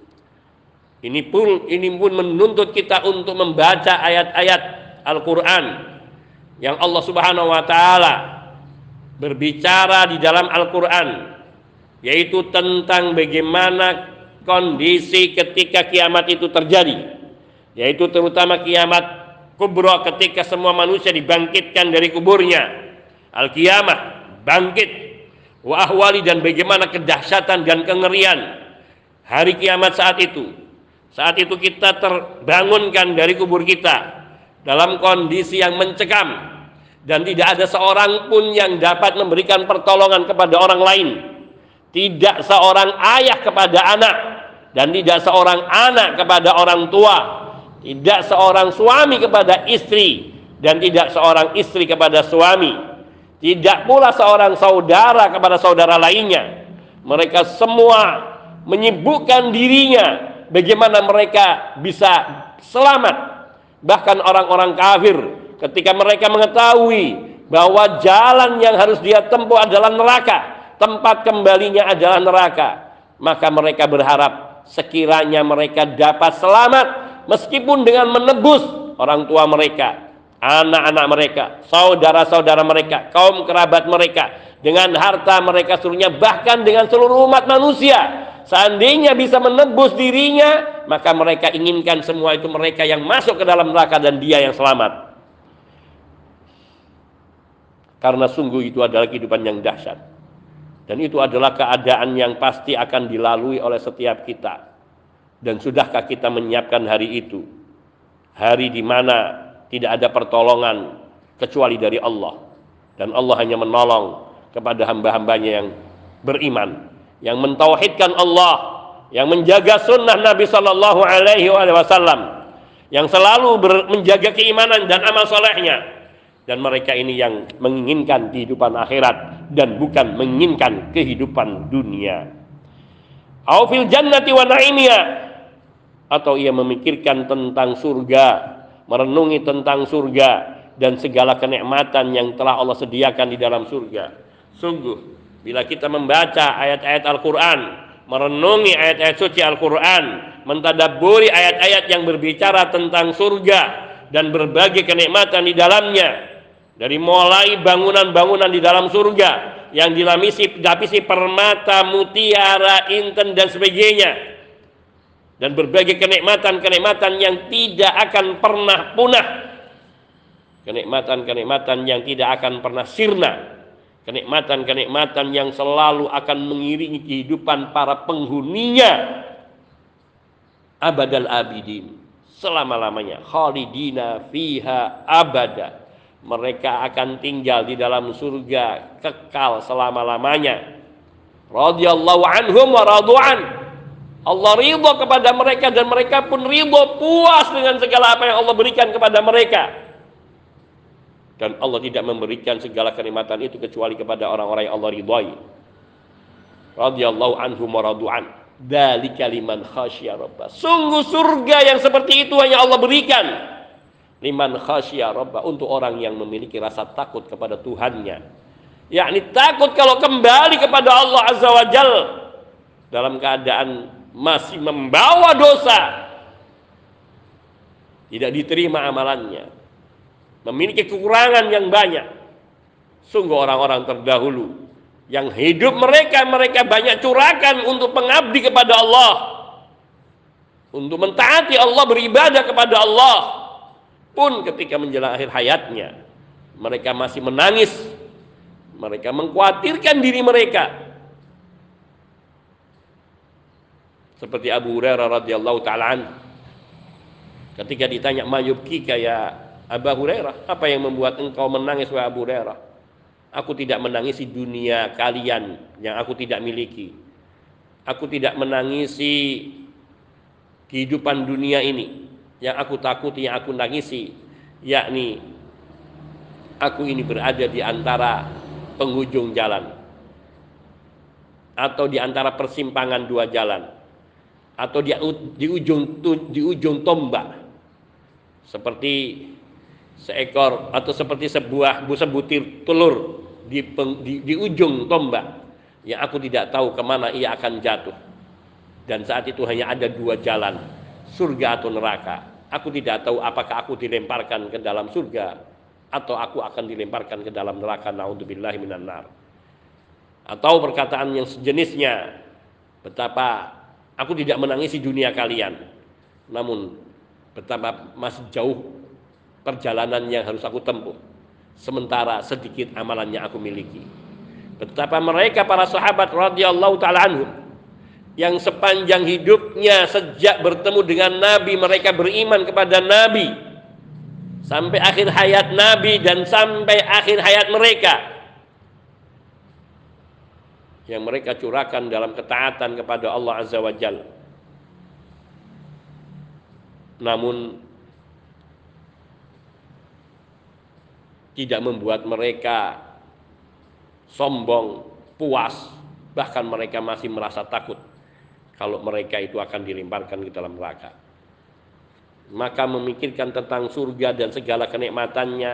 ini pun ini pun menuntut kita untuk membaca ayat-ayat Al-Qur'an yang Allah Subhanahu wa taala berbicara di dalam Al-Qur'an yaitu tentang bagaimana kondisi ketika kiamat itu terjadi yaitu terutama kiamat kubro ketika semua manusia dibangkitkan dari kuburnya al-kiamah bangkit wa ahwali dan bagaimana kedahsyatan dan kengerian hari kiamat saat itu. Saat itu kita terbangunkan dari kubur kita dalam kondisi yang mencekam dan tidak ada seorang pun yang dapat memberikan pertolongan kepada orang lain. Tidak seorang ayah kepada anak dan tidak seorang anak kepada orang tua, tidak seorang suami kepada istri dan tidak seorang istri kepada suami tidak pula seorang saudara kepada saudara lainnya. Mereka semua menyibukkan dirinya bagaimana mereka bisa selamat. Bahkan orang-orang kafir ketika mereka mengetahui bahwa jalan yang harus dia tempuh adalah neraka, tempat kembalinya adalah neraka, maka mereka berharap sekiranya mereka dapat selamat meskipun dengan menebus orang tua mereka, anak-anak mereka, saudara-saudara mereka, kaum kerabat mereka, dengan harta mereka seluruhnya, bahkan dengan seluruh umat manusia. Seandainya bisa menebus dirinya, maka mereka inginkan semua itu mereka yang masuk ke dalam neraka dan dia yang selamat. Karena sungguh itu adalah kehidupan yang dahsyat. Dan itu adalah keadaan yang pasti akan dilalui oleh setiap kita. Dan sudahkah kita menyiapkan hari itu? Hari di mana tidak ada pertolongan kecuali dari Allah. Dan Allah hanya menolong kepada hamba-hambanya yang beriman. Yang mentauhidkan Allah. Yang menjaga sunnah Nabi Sallallahu Alaihi Wasallam. Yang selalu menjaga keimanan dan amal solehnya dan mereka ini yang menginginkan kehidupan akhirat dan bukan menginginkan kehidupan dunia. Aufil jannati wa atau ia memikirkan tentang surga, merenungi tentang surga dan segala kenikmatan yang telah Allah sediakan di dalam surga. Sungguh bila kita membaca ayat-ayat Al-Qur'an, merenungi ayat-ayat suci Al-Qur'an, mentadabburi ayat-ayat yang berbicara tentang surga dan berbagai kenikmatan di dalamnya, dari mulai bangunan-bangunan di dalam surga yang dilapisi, dilapisi permata, mutiara, inten dan sebagainya. Dan berbagai kenikmatan-kenikmatan yang tidak akan pernah punah. Kenikmatan-kenikmatan yang tidak akan pernah sirna. Kenikmatan-kenikmatan yang selalu akan mengiringi kehidupan para penghuninya. Abadal abidin. Selama-lamanya. Khalidina fiha abada mereka akan tinggal di dalam surga kekal selama-lamanya. Radhiyallahu anhum wa radu'an. Allah ridho kepada mereka dan mereka pun ridho puas dengan segala apa yang Allah berikan kepada mereka. Dan Allah tidak memberikan segala kenikmatan itu kecuali kepada orang-orang yang Allah ridhoi. Radhiyallahu anhum wa radu'an. Dzalika liman khasyya. Sungguh surga yang seperti itu hanya Allah berikan liman khasya robba untuk orang yang memiliki rasa takut kepada Tuhannya. Yakni takut kalau kembali kepada Allah azza wa jal dalam keadaan masih membawa dosa tidak diterima amalannya memiliki kekurangan yang banyak. Sungguh orang-orang terdahulu yang hidup mereka mereka banyak curakan untuk mengabdi kepada Allah untuk mentaati Allah beribadah kepada Allah pun ketika menjelang akhir hayatnya mereka masih menangis. Mereka mengkhawatirkan diri mereka. Seperti Abu Hurairah radhiyallahu taala ketika ditanya mayubki ya Abu Hurairah? Apa yang membuat engkau menangis wahai Abu Hurairah? Aku tidak menangisi dunia kalian yang aku tidak miliki. Aku tidak menangisi kehidupan dunia ini yang aku takuti, yang aku nangisi, yakni aku ini berada di antara penghujung jalan. Atau di antara persimpangan dua jalan. Atau di, di ujung di ujung tombak. Seperti seekor atau seperti sebuah sebutir telur di, di, di ujung tombak. Yang aku tidak tahu ke mana ia akan jatuh. Dan saat itu hanya ada dua jalan surga atau neraka. Aku tidak tahu apakah aku dilemparkan ke dalam surga atau aku akan dilemparkan ke dalam neraka naudzubillahi minan nar. Atau perkataan yang sejenisnya betapa aku tidak menangisi dunia kalian. Namun betapa masih jauh perjalanan yang harus aku tempuh. Sementara sedikit amalan yang aku miliki. Betapa mereka para sahabat radhiyallahu taala anhum yang sepanjang hidupnya sejak bertemu dengan Nabi mereka beriman kepada Nabi. Sampai akhir hayat Nabi dan sampai akhir hayat mereka. Yang mereka curahkan dalam ketaatan kepada Allah Azza wa Jal. Namun tidak membuat mereka sombong, puas, bahkan mereka masih merasa takut kalau mereka itu akan dilemparkan ke dalam neraka. Maka memikirkan tentang surga dan segala kenikmatannya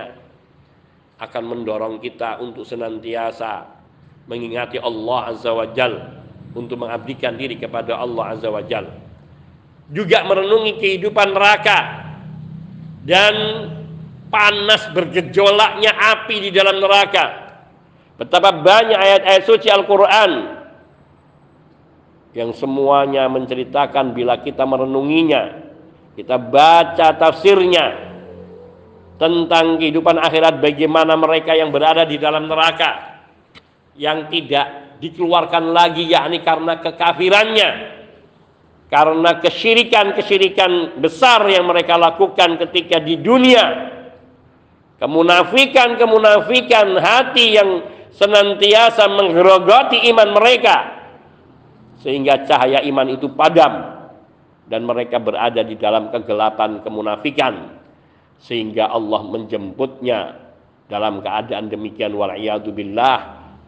akan mendorong kita untuk senantiasa mengingati Allah Azza wa Jal untuk mengabdikan diri kepada Allah Azza wa Jal. Juga merenungi kehidupan neraka dan panas bergejolaknya api di dalam neraka. Betapa banyak ayat-ayat suci Al-Quran yang semuanya menceritakan bila kita merenunginya, kita baca tafsirnya tentang kehidupan akhirat bagaimana mereka yang berada di dalam neraka yang tidak dikeluarkan lagi yakni karena kekafirannya karena kesyirikan-kesyirikan besar yang mereka lakukan ketika di dunia. Kemunafikan-kemunafikan hati yang senantiasa menggerogoti iman mereka sehingga cahaya iman itu padam dan mereka berada di dalam kegelapan kemunafikan sehingga Allah menjemputnya dalam keadaan demikian. Wal billah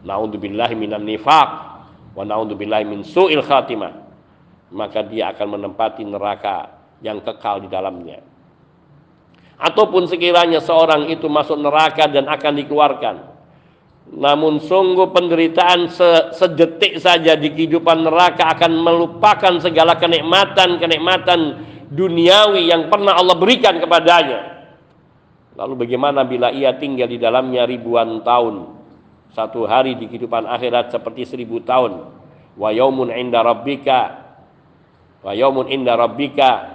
naudzubillahi minan nifaq wa naudzubillahi min su'il khatimah. Maka dia akan menempati neraka yang kekal di dalamnya. Ataupun sekiranya seorang itu masuk neraka dan akan dikeluarkan namun sungguh penderitaan se sedetik saja di kehidupan neraka akan melupakan segala kenikmatan-kenikmatan duniawi yang pernah Allah berikan kepadanya. Lalu bagaimana bila ia tinggal di dalamnya ribuan tahun? Satu hari di kehidupan akhirat seperti seribu tahun. Wa yaumun inda rabbika wa yaumun inda rabbika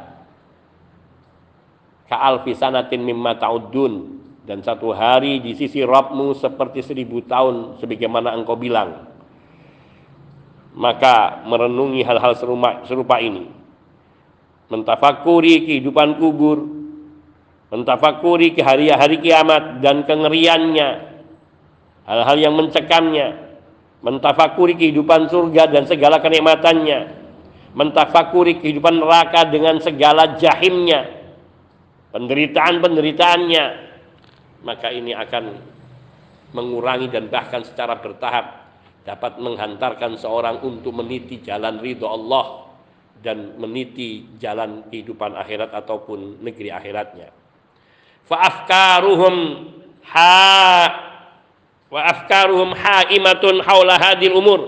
ka alfi sanatin mimma ta'uddun dan satu hari di sisi Rabbmu seperti seribu tahun sebagaimana engkau bilang. Maka merenungi hal-hal serupa, serupa ini. Mentafakuri kehidupan kubur. Mentafakuri ke hari-hari kiamat dan kengeriannya. Hal-hal yang mencekamnya. Mentafakuri kehidupan surga dan segala kenikmatannya. Mentafakuri kehidupan neraka dengan segala jahimnya. Penderitaan-penderitaannya maka ini akan mengurangi dan bahkan secara bertahap dapat menghantarkan seorang untuk meniti jalan ridho Allah dan meniti jalan kehidupan akhirat ataupun negeri akhiratnya. Fa'afkaruhum ha wa afkaruhum haimatun haula hadil umur.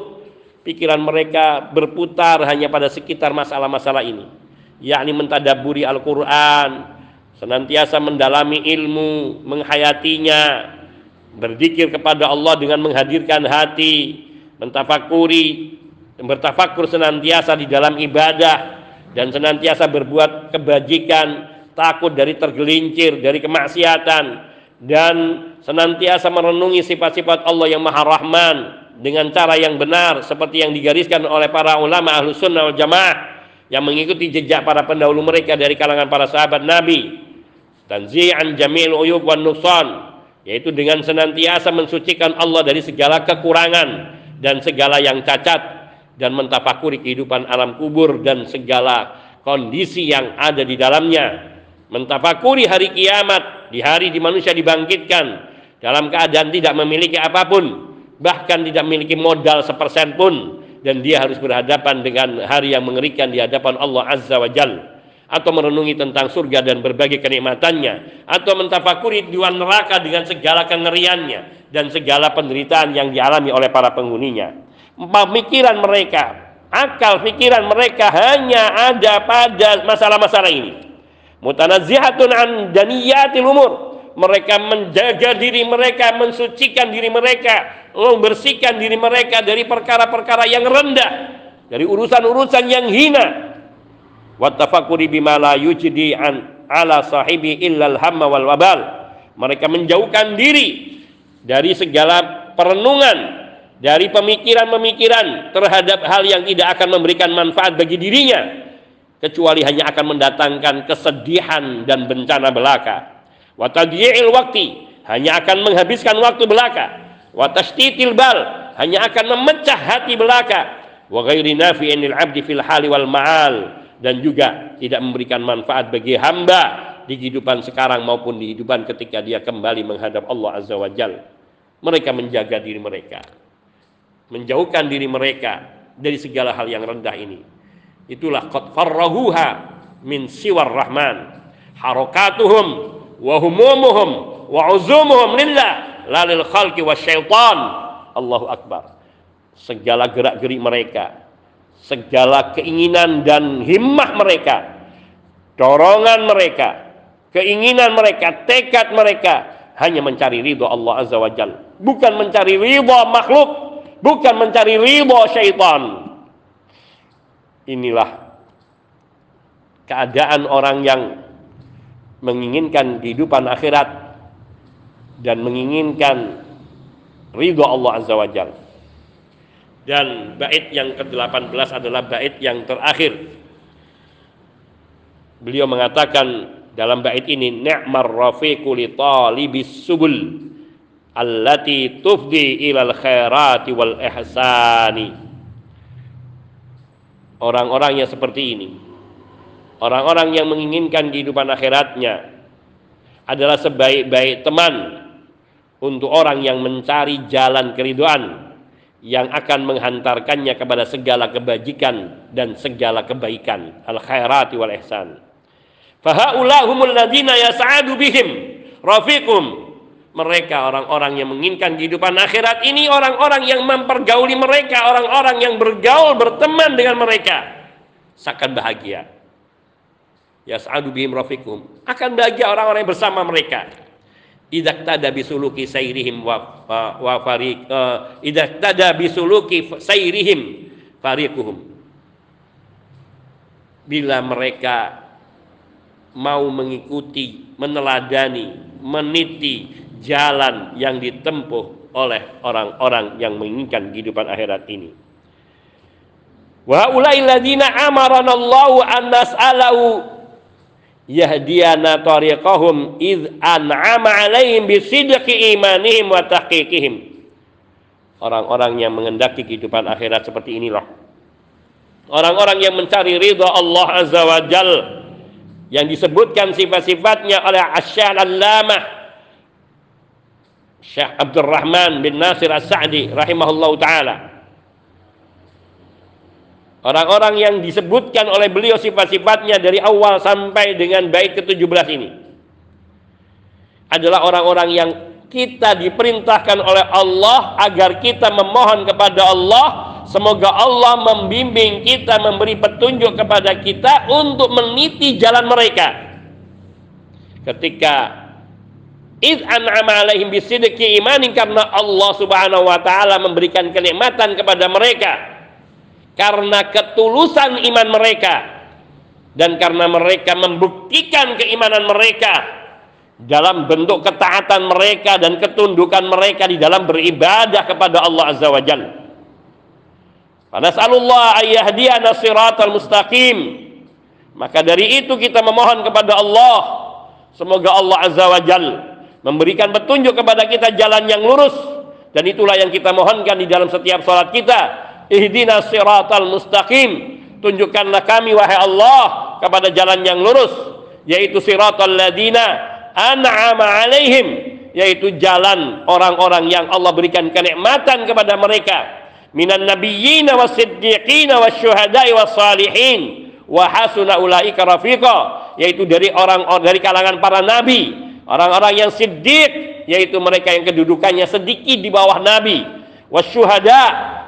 Pikiran mereka berputar hanya pada sekitar masalah-masalah ini, yakni mentadaburi Al-Qur'an, senantiasa mendalami ilmu, menghayatinya, berzikir kepada Allah dengan menghadirkan hati, mentafakuri, bertafakur senantiasa di dalam ibadah dan senantiasa berbuat kebajikan, takut dari tergelincir, dari kemaksiatan dan senantiasa merenungi sifat-sifat Allah yang Maha Rahman dengan cara yang benar seperti yang digariskan oleh para ulama ahlu sunnah wal jamaah yang mengikuti jejak para pendahulu mereka dari kalangan para sahabat Nabi tanzi'an jamil uyub wan nuqsan. Yaitu dengan senantiasa mensucikan Allah dari segala kekurangan dan segala yang cacat dan mentafakuri kehidupan alam kubur dan segala kondisi yang ada di dalamnya. Mentafakuri hari kiamat di hari di manusia dibangkitkan dalam keadaan tidak memiliki apa pun bahkan tidak memiliki modal sepersen pun. Dan dia harus berhadapan dengan hari yang mengerikan di hadapan Allah Azza wa Jalla atau merenungi tentang surga dan berbagai kenikmatannya atau mentafakuri diwan neraka dengan segala kengeriannya dan segala penderitaan yang dialami oleh para penghuninya. Pemikiran mereka akal pikiran mereka hanya ada pada masalah-masalah ini. Mutanazzihatun an daniyatil umur. Mereka menjaga diri mereka mensucikan diri mereka membersihkan diri mereka dari perkara-perkara yang rendah dari urusan-urusan yang hina wa tafakuri bima la yujdi an ala sahibi illal hamma wal wabal. Mereka menjauhkan diri dari segala perenungan dari pemikiran-pemikiran terhadap hal yang tidak akan memberikan manfaat bagi dirinya kecuali hanya akan mendatangkan kesedihan dan bencana belaka. Wa waktu hanya akan menghabiskan waktu belaka. Wa bal hanya akan memecah hati belaka. Wa ghairi nafi'in 'abdi fil hali wal ma'al dan juga tidak memberikan manfaat bagi hamba di kehidupan sekarang maupun di kehidupan ketika dia kembali menghadap Allah Azza wa Jal. Mereka menjaga diri mereka, menjauhkan diri mereka dari segala hal yang rendah ini. Itulah qad farrahuha min siwar rahman. Harakatuhum wa humumuhum wa uzumuhum lillah lalil khalqi wa syaitan. Allahu Akbar. Segala gerak-gerik mereka segala keinginan dan himmah mereka, dorongan mereka, keinginan mereka, tekad mereka hanya mencari ridho Allah Azza wa Jal. Bukan mencari ridho makhluk, bukan mencari ridho syaitan. Inilah keadaan orang yang menginginkan kehidupan akhirat dan menginginkan ridho Allah Azza wa Jal. Dan bait yang ke-18 adalah bait yang terakhir. Beliau mengatakan dalam bait ini ni'mar rafiqu li talibis subul allati tufdi ilal khairati wal ihsani. Orang-orang yang seperti ini Orang-orang yang menginginkan kehidupan akhiratnya adalah sebaik-baik teman untuk orang yang mencari jalan keriduan yang akan menghantarkannya kepada segala kebajikan dan segala kebaikan al khairati wal ihsan. Fahaula humul ladina yas'adu bihim rafiqum. Mereka orang-orang yang menginginkan kehidupan akhirat ini orang-orang yang mempergauli mereka orang-orang yang bergaul berteman dengan mereka. Seakan bahagia. Yas'adu bihim rafiqum. Akan bahagia orang-orang yang bersama mereka idak tada bisuluki sairihim wa, wa, fariq uh, idak tada bisuluki sairihim fariquhum. Bila mereka mau mengikuti meneladani meniti jalan yang ditempuh oleh orang-orang yang menginginkan kehidupan akhirat ini. Wa ulai ladina amaranallahu an nas'alahu yahdiyana tariqahum id an'ama alaihim bisidqi imanihim wa tahqiqihim. Orang-orang yang mengendaki kehidupan akhirat seperti inilah. Orang-orang yang mencari ridha Allah azza wa jal yang disebutkan sifat-sifatnya oleh Asy'al Allamah Syekh Abdurrahman bin Nasir As-Sa'di rahimahullahu taala Orang-orang yang disebutkan oleh beliau sifat-sifatnya dari awal sampai dengan bait ke-17 ini adalah orang-orang yang kita diperintahkan oleh Allah agar kita memohon kepada Allah. Semoga Allah membimbing kita memberi petunjuk kepada kita untuk meniti jalan mereka. Ketika id an'ama alaihim bisidqi imanin karena Allah Subhanahu wa taala memberikan kenikmatan kepada mereka karena ketulusan iman mereka. Dan karena mereka membuktikan keimanan mereka. Dalam bentuk ketaatan mereka dan ketundukan mereka di dalam beribadah kepada Allah Azza wa Jalla. Nasalullah ayyahdiyana siratal mustaqim. Maka dari itu kita memohon kepada Allah. Semoga Allah Azza wa Jalla memberikan petunjuk kepada kita jalan yang lurus. Dan itulah yang kita mohonkan di dalam setiap salat kita ihdina siratal mustaqim. Tunjukkanlah kami wahai Allah kepada jalan yang lurus yaitu siratal ladina an'ama alaihim yaitu jalan orang-orang yang Allah berikan kenikmatan kepada mereka. Minan nabiyyin wasiddiqin wasyuhada'i wassalihin wa hasuna ulaika rafiqa yaitu dari orang dari kalangan para nabi. Orang-orang yang siddiq yaitu mereka yang kedudukannya sedikit di bawah nabi. Wasyuhada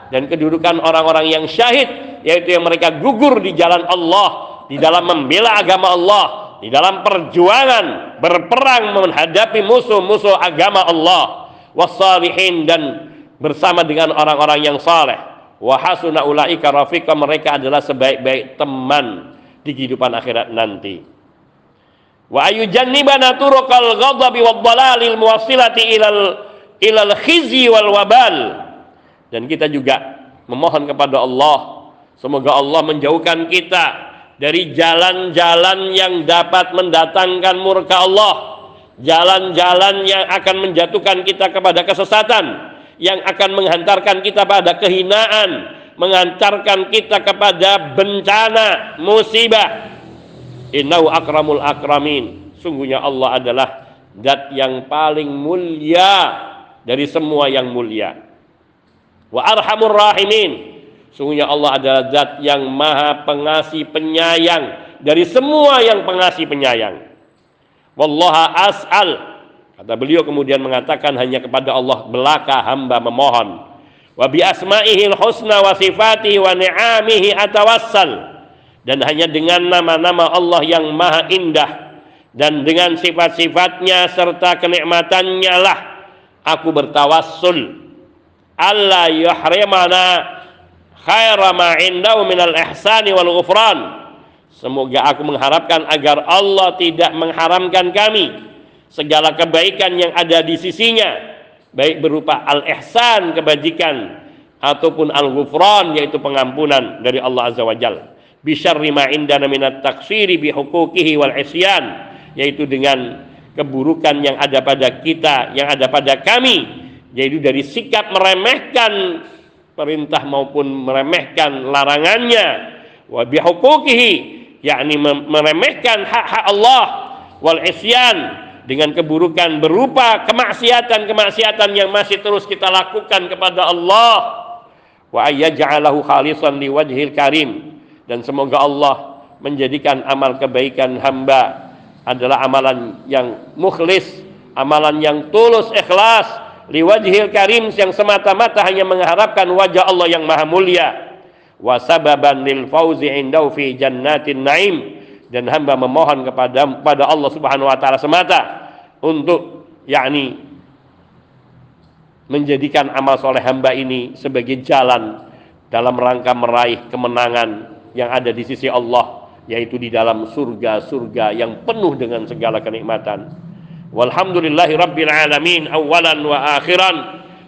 dan kedudukan orang-orang yang syahid yaitu yang mereka gugur di jalan Allah di dalam membela agama Allah di dalam perjuangan berperang menghadapi musuh-musuh agama Allah. Wassalihin dan bersama dengan orang-orang yang saleh. Wa hasuna ulaika rafiqa mereka adalah sebaik-baik teman di kehidupan akhirat nanti. Wa ayujannibana turuqal ghadabi wad dalalil muwassilati ilal ilal khizi wal wabal dan kita juga memohon kepada Allah semoga Allah menjauhkan kita dari jalan-jalan yang dapat mendatangkan murka Allah. Jalan-jalan yang akan menjatuhkan kita kepada kesesatan yang akan menghantarkan kita pada kehinaan mengantarkan kita kepada bencana musibah. Innahu akramul akramin. Sungguhnya Allah adalah zat yang paling mulia dari semua yang mulia wa arhamur rahimin. Sungguhnya Allah adalah zat yang maha pengasih penyayang. Dari semua yang pengasih penyayang. Wallaha as'al. Kata beliau kemudian mengatakan hanya kepada Allah belaka hamba memohon. Wa bi asma'ihil husna wa sifatihi wa ni'amihi atawassal. Dan hanya dengan nama-nama Allah yang maha indah dan dengan sifat-sifatnya serta kenikmatannya lah aku bertawassul alla yuhrimana khaira ma indahu minal ihsani wal ghufran. Semoga aku mengharapkan agar Allah tidak mengharamkan kami segala kebaikan yang ada di sisinya baik berupa al-ihsan kebajikan ataupun al-ghufran yaitu pengampunan dari Allah Azza wa Jalla. Bisyarri ma indana minat taksiri bi huquqihi wal isyan yaitu dengan keburukan yang ada pada kita yang ada pada kami yaitu dari sikap meremehkan perintah maupun meremehkan larangannya wa bi huquqihi yakni meremehkan hak-hak Allah wal isyan dengan keburukan berupa kemaksiatan-kemaksiatan yang masih terus kita lakukan kepada Allah wa ayyaj'alahu khalisan liwajhil karim. Dan semoga Allah menjadikan amal kebaikan hamba adalah amalan yang mukhlis amalan yang tulus ikhlas liwajhil karim yang semata-mata hanya mengharapkan wajah Allah yang maha mulia wa sababan lil fauzi indahu fi jannatin naim dan hamba memohon kepada pada Allah Subhanahu wa taala semata untuk yakni menjadikan amal soleh hamba ini sebagai jalan dalam rangka meraih kemenangan yang ada di sisi Allah yaitu di dalam surga-surga yang penuh dengan segala kenikmatan. Walhamdulillahi rabbil alamin awalan wa akhiran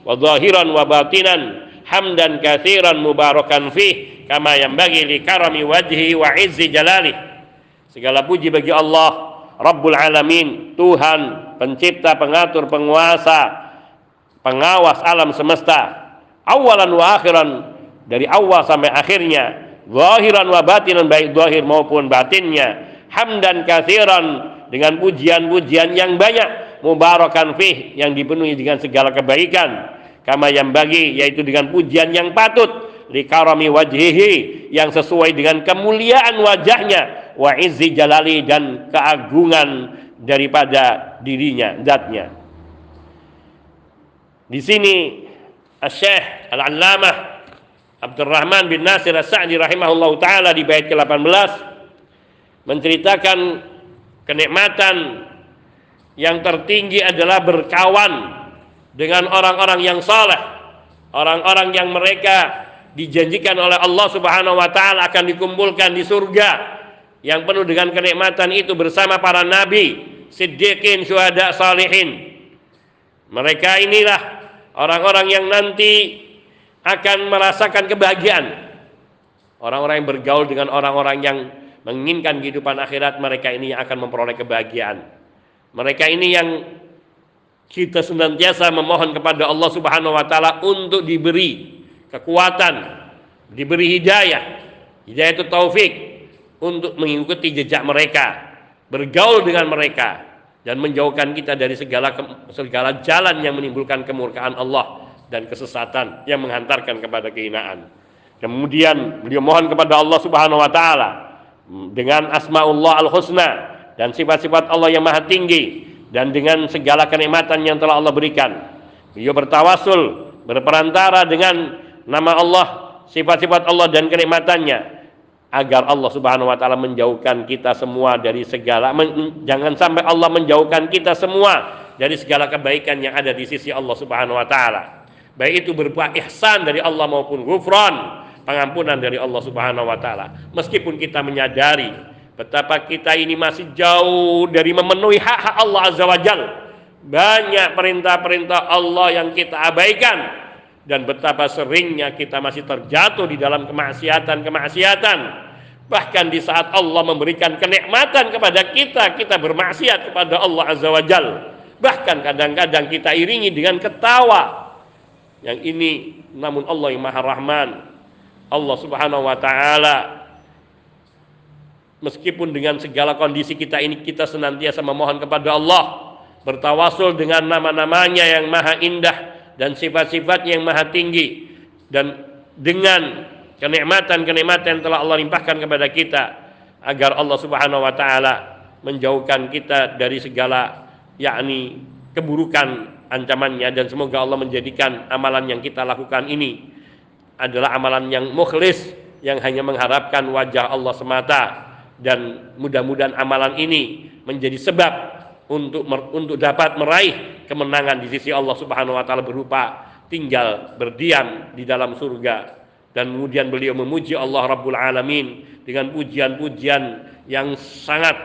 wa zahiran wa batinan hamdan kathiran mubarakan fih kama yang bagi li karami wajhi wa izzi jalali. Segala puji bagi Allah Rabbul Alamin Tuhan pencipta pengatur penguasa pengawas alam semesta. Awalan wa akhiran dari awal sampai akhirnya zahiran wa batinan baik zahir maupun batinnya hamdan kathiran dengan pujian-pujian yang banyak. Mubarakan fih yang dipenuhi dengan segala kebaikan. Kama yang bagi yaitu dengan pujian yang patut. Likarami wajhihi yang sesuai dengan kemuliaan wajahnya. Wa izzi jalali dan keagungan daripada dirinya zatnya. Di sini Syekh Al-Allamah Abdurrahman bin Nasir As-Sa'di rahimahullah taala di bait ke-18 menceritakan kenikmatan yang tertinggi adalah berkawan dengan orang-orang yang saleh, orang-orang yang mereka dijanjikan oleh Allah Subhanahu wa taala akan dikumpulkan di surga yang penuh dengan kenikmatan itu bersama para nabi, siddiqin, syuhada, salihin. Mereka inilah orang-orang yang nanti akan merasakan kebahagiaan. Orang-orang yang bergaul dengan orang-orang yang menginginkan kehidupan akhirat, mereka ini yang akan memperoleh kebahagiaan. Mereka ini yang kita senantiasa memohon kepada Allah Subhanahu wa taala untuk diberi kekuatan, diberi hidayah. Hidayah itu taufik, untuk mengikuti jejak mereka, bergaul dengan mereka dan menjauhkan kita dari segala segala jalan yang menimbulkan kemurkaan Allah dan kesesatan yang menghantarkan kepada kehinaan. Kemudian beliau mohon kepada Allah Subhanahu wa taala dengan asmaullah al-husna dan sifat-sifat Allah yang maha tinggi dan dengan segala kenikmatan yang telah Allah berikan. Beliau bertawasul berperantara dengan nama Allah, sifat-sifat Allah dan kenikmatannya agar Allah Subhanahu wa taala menjauhkan kita semua dari segala men, jangan sampai Allah menjauhkan kita semua dari segala kebaikan yang ada di sisi Allah Subhanahu wa taala. Baik itu berupa ihsan dari Allah maupun ghufran, pengampunan dari Allah Subhanahu wa taala. Meskipun kita menyadari betapa kita ini masih jauh dari memenuhi hak-hak Allah Azza wa Jalla. Banyak perintah-perintah Allah yang kita abaikan dan betapa seringnya kita masih terjatuh di dalam kemaksiatan-kemaksiatan Bahkan di saat Allah memberikan kenikmatan kepada kita, kita bermaksiat kepada Allah Azza wa Jal. Bahkan kadang-kadang kita iringi dengan ketawa. Yang ini namun Allah yang Maha Rahman. Allah Subhanahu wa taala. Meskipun dengan segala kondisi kita ini kita senantiasa memohon kepada Allah bertawasul dengan nama-namanya yang maha indah dan sifat-sifat yang maha tinggi dan dengan kenikmatan-kenikmatan yang telah Allah limpahkan kepada kita agar Allah Subhanahu wa taala menjauhkan kita dari segala yakni keburukan ancamannya dan semoga Allah menjadikan amalan yang kita lakukan ini adalah amalan yang mukhlis yang hanya mengharapkan wajah Allah semata. Dan mudah-mudahan amalan ini menjadi sebab untuk untuk dapat meraih kemenangan di sisi Allah Subhanahu wa taala berupa tinggal berdiam di dalam surga. Dan kemudian beliau memuji Allah Rabbul Alamin dengan pujian-pujian yang sangat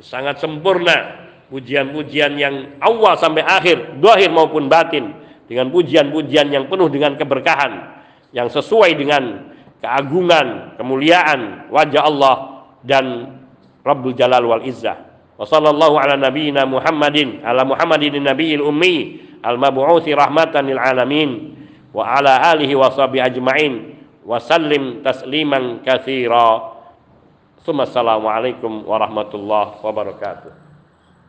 sangat sempurna. Pujian-pujian yang awal sampai akhir dohir maupun batin. Dengan pujian-pujian yang penuh dengan keberkahan yang sesuai dengan keagungan kemuliaan wajah Allah dan Rabbul Jalal wal Izzah. Wa sallallahu ala nabiyyina Muhammadin ala Muhammadin nabiyil ummi al mab'uthi rahmatan lil alamin wa ala alihi wa sahbihi ajma'in wa sallim tasliman katsira Assalamualaikum warahmatullahi wabarakatuh